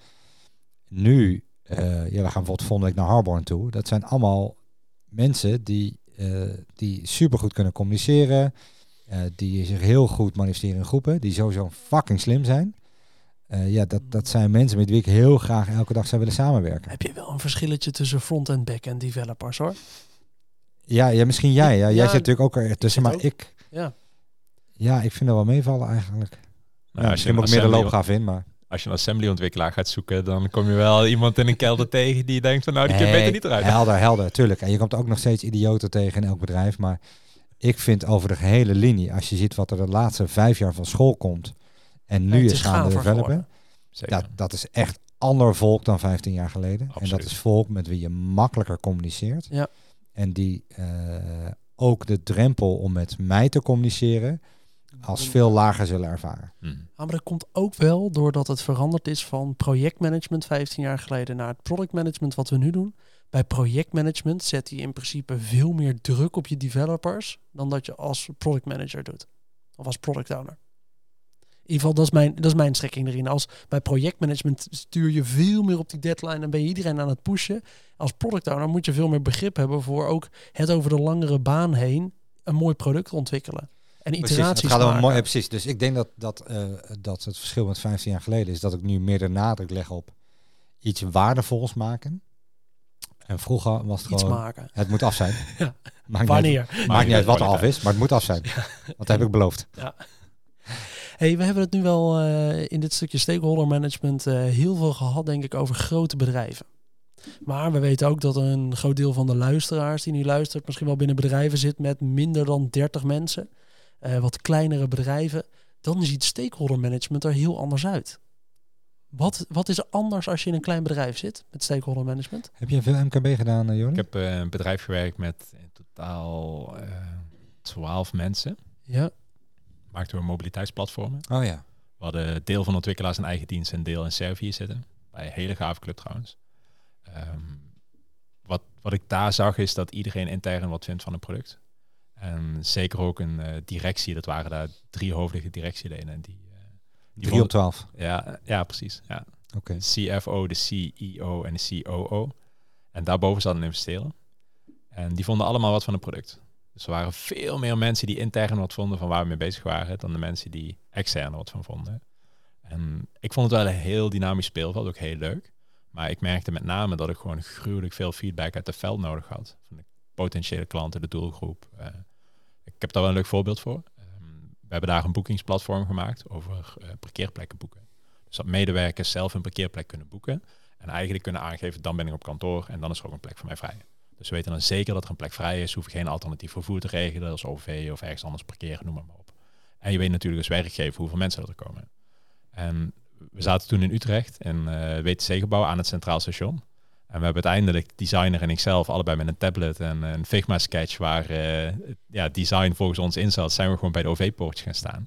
Nu, eh, ja, we gaan bijvoorbeeld volgende week naar Harborn toe. Dat zijn allemaal mensen die, eh, die supergoed kunnen communiceren, die zich heel goed manifesteren in groepen, die sowieso fucking slim zijn. Ja, dat, dat zijn mensen met wie ik heel graag elke dag zou willen samenwerken. Heb je wel een verschilletje tussen front- en back-end developers hoor. Ja, ja misschien jij. Ja. Jij Ja, zit natuurlijk ook ertussen, zit maar ook. ik... Ja. Ja, ik vind dat wel meevallen eigenlijk. Nou, Ja, als, je ik meer de loopgraaf in, maar... als je een assembly-ontwikkelaar gaat zoeken, dan kom je wel iemand in een kelder tegen die denkt van nou, die kun je Nee, beter niet eruit. Helder, helder, tuurlijk. En je komt ook nog steeds idioten tegen in elk bedrijf. Maar ik vind over de gehele linie, als je ziet wat er de laatste vijf jaar van school komt... en nu Nee, is is gaan developen... Dat, dat is echt ander volk dan 15 jaar geleden. En dat is volk met wie je makkelijker communiceert. Ja. En die eh, ook de drempel om met mij te communiceren als veel lager zullen ervaren. Hm. Ja, maar dat komt ook wel doordat het veranderd is van projectmanagement 15 jaar geleden naar het productmanagement wat we nu doen. Bij projectmanagement zet hij in principe veel meer druk op je developers dan dat je als product manager doet. Of als product owner. In ieder geval, dat is mijn, dat is mijn strekking erin. Als bij projectmanagement stuur je veel meer op die deadline en ben je iedereen aan het pushen. Als product owner moet je veel meer begrip hebben voor ook het over de langere baan heen een mooi product ontwikkelen. En Precies, iteraties het gaat mooi, ja, precies. Dus ik denk dat, dat, eh, dat het verschil met 15 jaar geleden is dat ik nu meer de nadruk leg op iets waardevols maken. En vroeger was het Iets gewoon, maken. het moet af zijn. Ja. Maakt Wanneer? Niet uit, maakt niet uit wat er af is, maar het moet af zijn. Want dat heb ik beloofd. Hey, we hebben het nu wel uh, in dit stukje stakeholder management uh, heel veel gehad, denk ik, over grote bedrijven. Maar we weten ook dat een groot deel van de luisteraars die nu luistert, misschien wel binnen bedrijven zit met minder dan 30 mensen. Uh, wat kleinere bedrijven. Dan ziet stakeholder management er heel anders uit. Wat, wat is er anders als je in een klein bedrijf zit met stakeholder management? Heb je veel MKB gedaan, uh, Ik heb uh, een bedrijf gewerkt met in totaal uh, 12 mensen. Ja. Maakten we mobiliteitsplatformen. Oh ja. We hadden deel van ontwikkelaars een eigen dienst en deel in Servië zitten. Bij een hele gave club trouwens. Um, wat, wat ik daar zag is dat iedereen intern wat vindt van een product. En zeker ook een uh, directie, dat waren daar drie hoofdige directieleden. En die, uh, die drie op twaalf? Ja, ja, precies. Ja. Oké. Okay. De CFO, de CEO en de COO. En daarboven zat een investeerder. En die vonden allemaal wat van het product. Dus er waren veel meer mensen die intern wat vonden van waar we mee bezig waren, dan de mensen die extern wat van vonden. En ik vond het wel een heel dynamisch speelveld, ook heel leuk. Maar ik merkte met name dat ik gewoon gruwelijk veel feedback uit het veld nodig had. Van de potentiële klanten, de doelgroep. Uh, ik heb daar wel een leuk voorbeeld voor. Um, we hebben daar een boekingsplatform gemaakt over uh, parkeerplekken boeken. Dus dat medewerkers zelf een parkeerplek kunnen boeken. En eigenlijk kunnen aangeven, dan ben ik op kantoor en dan is er ook een plek voor mij vrij. Dus we weten dan zeker dat er een plek vrij is. Hoef je geen alternatief vervoer te regelen, als OV of ergens anders parkeren, noem maar, op. En je weet natuurlijk als werkgever hoeveel mensen er komen. En we zaten toen in Utrecht in uh, WTC-gebouw aan het Centraal Station. En we hebben uiteindelijk designer en ikzelf allebei met een tablet en een Figma-sketch waar uh, ja, design volgens ons in zat, zijn we gewoon bij de OV-poortjes gaan staan.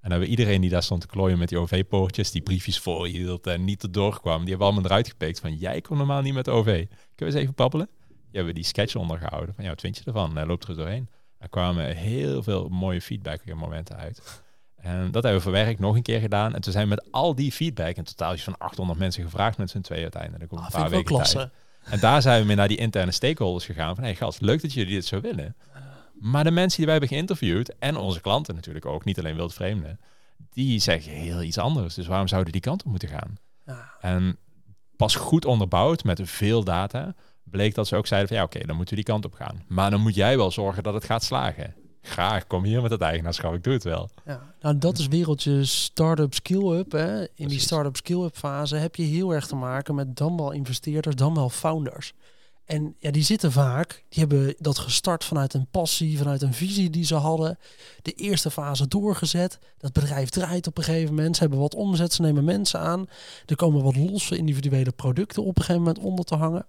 En hebben iedereen die daar stond te klooien met die OV-poortjes, die briefjes voorhield en niet erdoor kwam, die hebben allemaal eruit gepikt van jij komt normaal niet met de OV. Kunnen we eens even babbelen? Die hebben die sketch ondergehouden van ja, wat vind je ervan? Hij loopt er doorheen. Er kwamen heel veel mooie feedback momenten uit. En dat hebben we verwerkt, nog een keer gedaan. En toen zijn we met al die feedback, in totaal is van 800 mensen gevraagd met z'n twee uiteindelijk. Op een Ah, paar ik wel weken tijd. En daar zijn we mee naar die interne stakeholders gegaan. Van, hey gast, leuk dat jullie dit zo willen. Maar de mensen die wij hebben geïnterviewd, en onze klanten natuurlijk ook, niet alleen wildvreemden, die zeggen heel iets anders. Dus waarom zouden die kant op moeten gaan? Ja. En pas goed onderbouwd met veel data, bleek dat ze ook zeiden van ja, oké, dan moeten we die kant op gaan. Maar dan moet jij wel zorgen dat het gaat slagen. Graag, kom hier met het eigenaarschap, ik doe het wel. Ja, nou dat is wereldje start-up skill-up. In die start-up skill-up fase heb je heel erg te maken met dan wel investeerders, dan wel founders. En ja, die zitten vaak, die hebben dat gestart vanuit een passie, vanuit een visie die ze hadden. De eerste fase doorgezet. Dat bedrijf draait op een gegeven moment. Ze hebben wat omzet, ze nemen mensen aan. Er komen wat losse individuele producten op een gegeven moment onder te hangen.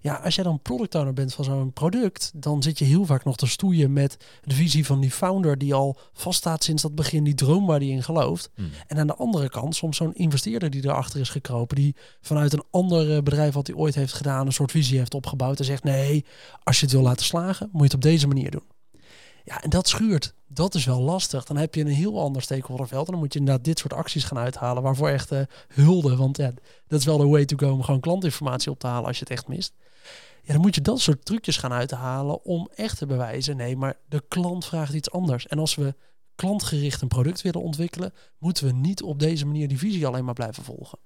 Ja, als jij dan product owner bent van zo'n product, dan zit je heel vaak nog te stoeien met de visie van die founder die al vaststaat sinds dat begin, die droom waar die in gelooft. En aan de andere kant soms zo'n investeerder die erachter is gekropen, die vanuit een ander eh, bedrijf wat hij ooit heeft gedaan, een soort visie heeft opgebouwd en zegt nee, als je het wil laten slagen, moet je het op deze manier doen. Ja, en dat schuurt. Dat is wel lastig. Dan heb je een heel ander stakeholderveld. En dan moet je inderdaad dit soort acties gaan uithalen. Waarvoor echt eh, hulde. Want ja, dat is wel de way to go om gewoon klantinformatie op te halen als je het echt mist. Ja, dan moet je dat soort trucjes gaan uithalen om echt te bewijzen. Nee, maar de klant vraagt iets anders. En als we klantgericht een product willen ontwikkelen, moeten we niet op deze manier die visie alleen maar blijven volgen.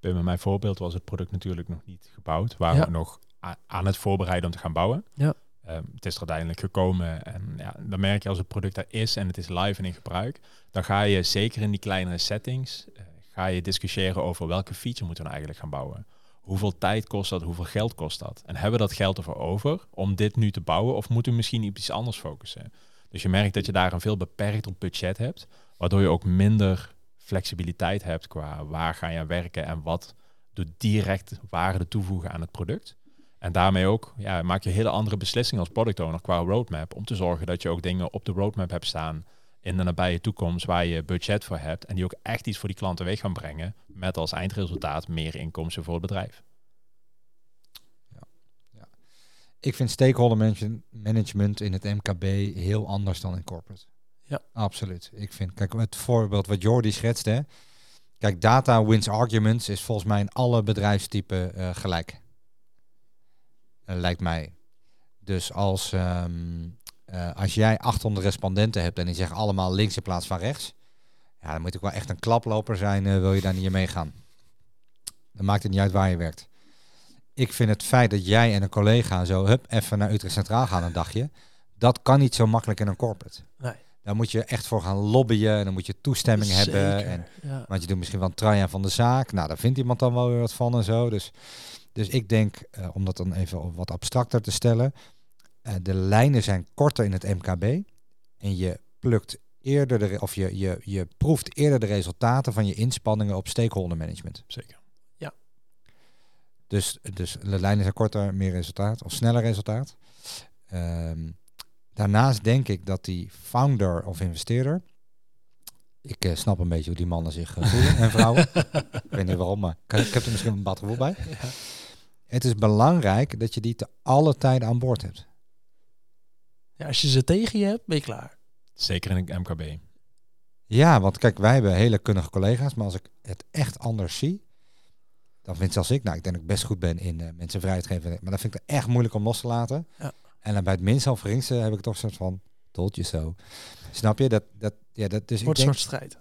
Bij mijn voorbeeld was het product natuurlijk nog niet gebouwd. Waren Ja. we nog aan het voorbereiden om te gaan bouwen. Ja. Ehm, het is er uiteindelijk gekomen en ja, dan merk je als het product er is en het is live en in gebruik, dan ga je zeker in die kleinere settings, eh, ga je discussiëren over welke feature moeten we nou eigenlijk gaan bouwen. Hoeveel tijd kost dat? Hoeveel geld kost dat? En hebben we dat geld ervoor over om dit nu te bouwen of moeten we misschien iets anders focussen? Dus je merkt dat je daar een veel beperkter budget hebt, waardoor je ook minder flexibiliteit hebt qua waar ga je werken en wat doet direct waarde toevoegen aan het product. En daarmee ook ja, maak je hele andere beslissingen als product owner qua roadmap. Om te zorgen dat je ook dingen op de roadmap hebt staan in de nabije toekomst waar je budget voor hebt. En die ook echt iets voor die klant teweeg gaan brengen. Met als eindresultaat meer inkomsten voor het bedrijf. Ik vind stakeholder manage- management in het MKB heel anders dan in corporate. Ja. Absoluut. Ik vind, kijk, het voorbeeld wat Jordi schetste. hè. Kijk, data wins arguments is volgens mij in alle bedrijfstypen eh, gelijk. Eh, lijkt mij. Dus als, ehm, eh, als jij 800 respondenten hebt en die zeggen allemaal links in plaats van rechts. Ja, dan moet ik wel echt een klaploper zijn, eh, wil je daar niet in meegaan. Dan maakt het niet uit waar je werkt. Ik vind het feit dat jij en een collega zo hup, even naar Utrecht Centraal gaan een dagje. Dat kan niet zo makkelijk in een corporate. Nee. Daar moet je echt voor gaan lobbyen en dan moet je toestemming hebben. En, ja. want je doet misschien wel een van de zaak. Nou, daar vindt iemand dan wel weer wat van en zo. Dus, dus ik denk, eh, om dat dan even wat abstracter te stellen. eh, de lijnen zijn korter in het MKB. En je plukt eerder de, of je, je, je proeft eerder de resultaten van je inspanningen op stakeholder management. Zeker. Dus, dus de lijnen zijn korter, meer resultaat of sneller resultaat. Ehm, daarnaast denk ik dat die founder of investeerder. Ik eh, snap een beetje hoe die mannen zich voelen en vrouwen. ik weet niet waarom, maar ik, ik heb er misschien een bad gevoel bij. Ja. Het is belangrijk dat je die te alle tijden aan boord hebt. Ja, als je ze tegen je hebt, ben je klaar. Zeker in het MKB. Ja, want kijk, wij hebben hele kunnige collega's, maar als ik het echt anders zie, dan vind zelfs ik, nou, ik denk dat ik best goed ben in eh, mensen vrijheid geven, maar dan vind ik het echt moeilijk om los te laten. Ja. En dan bij het minste of geringste heb ik toch een soort van, told je zo. Snap je? Dat, dat, ja, dat, dus ik Wordt een denk, soort strijd.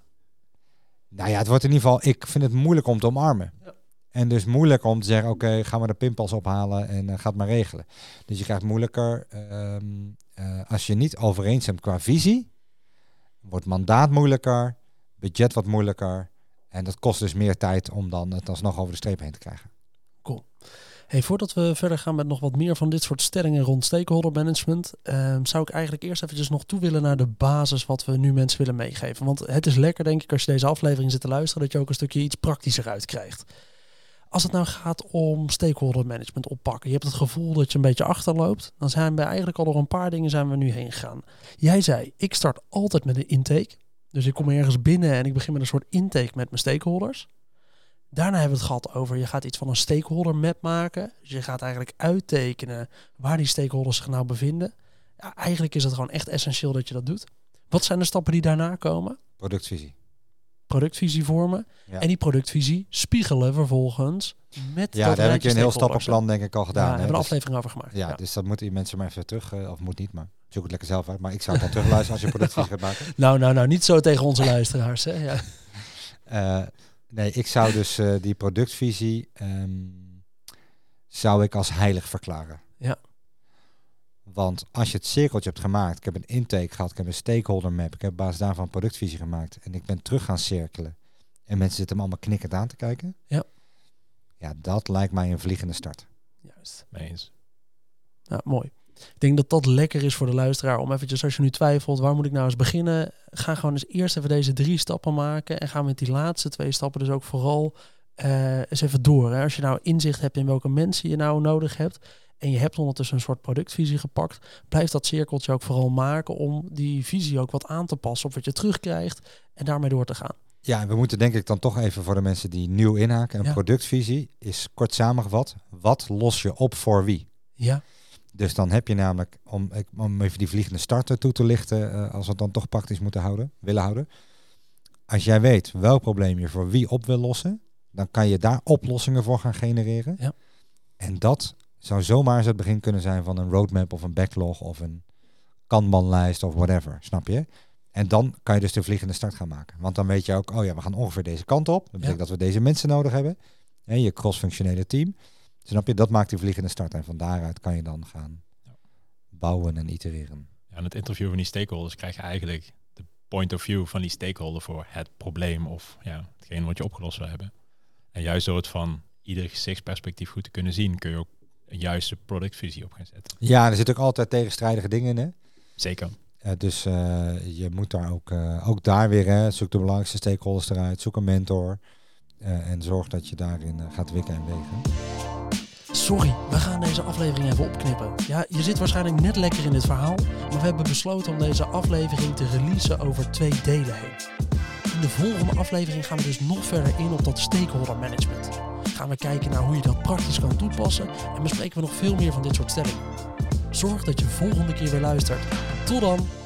nou ja, het wordt in ieder geval, ik vind het moeilijk om te omarmen. Ja. En dus moeilijk om te zeggen, oké, gaan we de pinpas ophalen en uh, ga het maar regelen. Dus je krijgt moeilijker, ehm, eh, als je niet overeenstemt qua visie, wordt mandaat moeilijker, budget wat moeilijker. En dat kost dus meer tijd om dan het alsnog over de streep heen te krijgen. Hey, voordat we verder gaan met nog wat meer van dit soort stellingen rond stakeholder management, ehm, zou ik eigenlijk eerst eventjes nog toe willen naar de basis wat we nu mensen willen meegeven. Want het is lekker, denk ik, als je deze aflevering zit te luisteren, dat je ook een stukje iets praktischer uitkrijgt. Als het nou gaat om stakeholder management oppakken, je hebt het gevoel dat je een beetje achterloopt, dan zijn we eigenlijk al door een paar dingen zijn we nu heen gegaan. Jij zei, ik start altijd met een intake. Dus ik kom ergens binnen en ik begin met een soort intake met mijn stakeholders. Daarna hebben we het gehad over, je gaat iets van een stakeholder map maken. Dus je gaat eigenlijk uittekenen waar die stakeholders zich nou bevinden. Ja, eigenlijk is het gewoon echt essentieel dat je dat doet. Wat zijn de stappen die daarna komen? Productvisie. Productvisie vormen. Ja. En die productvisie spiegelen vervolgens met Ja, dat daar heb je een heel stappenplan denk ik al Ja, gedaan. daar hè. hebben we een Dus- aflevering over gemaakt. ja, dus dat moeten die mensen maar even terug, eh, of moet niet, maar zoek het lekker zelf uit. Maar ik zou het dan terugluisteren als je productvisie gaat maken. Nou, nou, nou, niet zo tegen onze luisteraars. Hè? Ja. Eh, nee, ik zou dus eh, die productvisie ehm, zou ik als heilig verklaren. Ja. Want als je het cirkeltje hebt gemaakt, ik heb een intake gehad, ik heb een stakeholder map, ik heb op basis daarvan een productvisie gemaakt en ik ben terug gaan cirkelen en mensen zitten me allemaal knikkend aan te kijken. Ja. Ja, dat lijkt mij een vliegende start. Juist. Mee eens. Ja, mooi. Ik denk dat dat lekker is voor de luisteraar om eventjes, als je nu twijfelt, waar moet ik nou eens beginnen? Ga gewoon eens eerst even deze drie stappen maken en ga met die laatste twee stappen dus ook vooral eh, eens even door. Hè? Als je nou inzicht hebt in welke mensen je nou nodig hebt en je hebt ondertussen een soort productvisie gepakt, blijf dat cirkeltje ook vooral maken om die visie ook wat aan te passen op wat je terugkrijgt en daarmee door te gaan. Ja, en we moeten denk ik dan toch even voor de mensen die nieuw inhaken. Een Ja. productvisie is kort samengevat, wat los je op voor wie? Ja, Dus dan heb je namelijk, om, ik- om even die vliegende starter toe te lichten, eh, als we het dan toch praktisch moeten houden, willen houden. Als jij weet welk probleem je voor wie op wil lossen, dan kan je daar oplossingen voor gaan genereren. Ja. En dat zou zomaar eens het begin kunnen zijn van een roadmap of een backlog of een kanbanlijst of whatever, snap je? En dan kan je dus de vliegende start gaan maken. Want dan weet je ook, oh ja, we gaan ongeveer deze kant op. Dat betekent dat we deze mensen nodig hebben. En je cross-functionele team. Snap je? Dat maakt die vliegende start. En van daaruit kan je dan gaan Ja. bouwen en itereren. Ja, in het interview van die stakeholders krijg je eigenlijk de point of view van die stakeholder voor het probleem of ja, hetgeen wat je opgelost wil hebben. En juist door het van ieder gezichtsperspectief goed te kunnen zien, kun je ook een juiste productvisie op gaan zetten. Ja, er zitten ook altijd tegenstrijdige dingen in. Hè? Zeker. Dus eh, je moet daar ook, eh, ook daar weer, hè, zoek de belangrijkste stakeholders eruit, zoek een mentor. eh, en zorg dat je daarin gaat wikken en wegen. Sorry, we gaan deze aflevering even opknippen. Ja, je zit waarschijnlijk net lekker in dit verhaal, maar we hebben besloten om deze aflevering te releasen over twee delen heen. De volgende aflevering gaan we dus nog verder in op dat stakeholder management. Gaan we kijken naar hoe je dat praktisch kan toepassen en bespreken we nog veel meer van dit soort stellingen. Zorg dat je volgende keer weer luistert. Tot dan!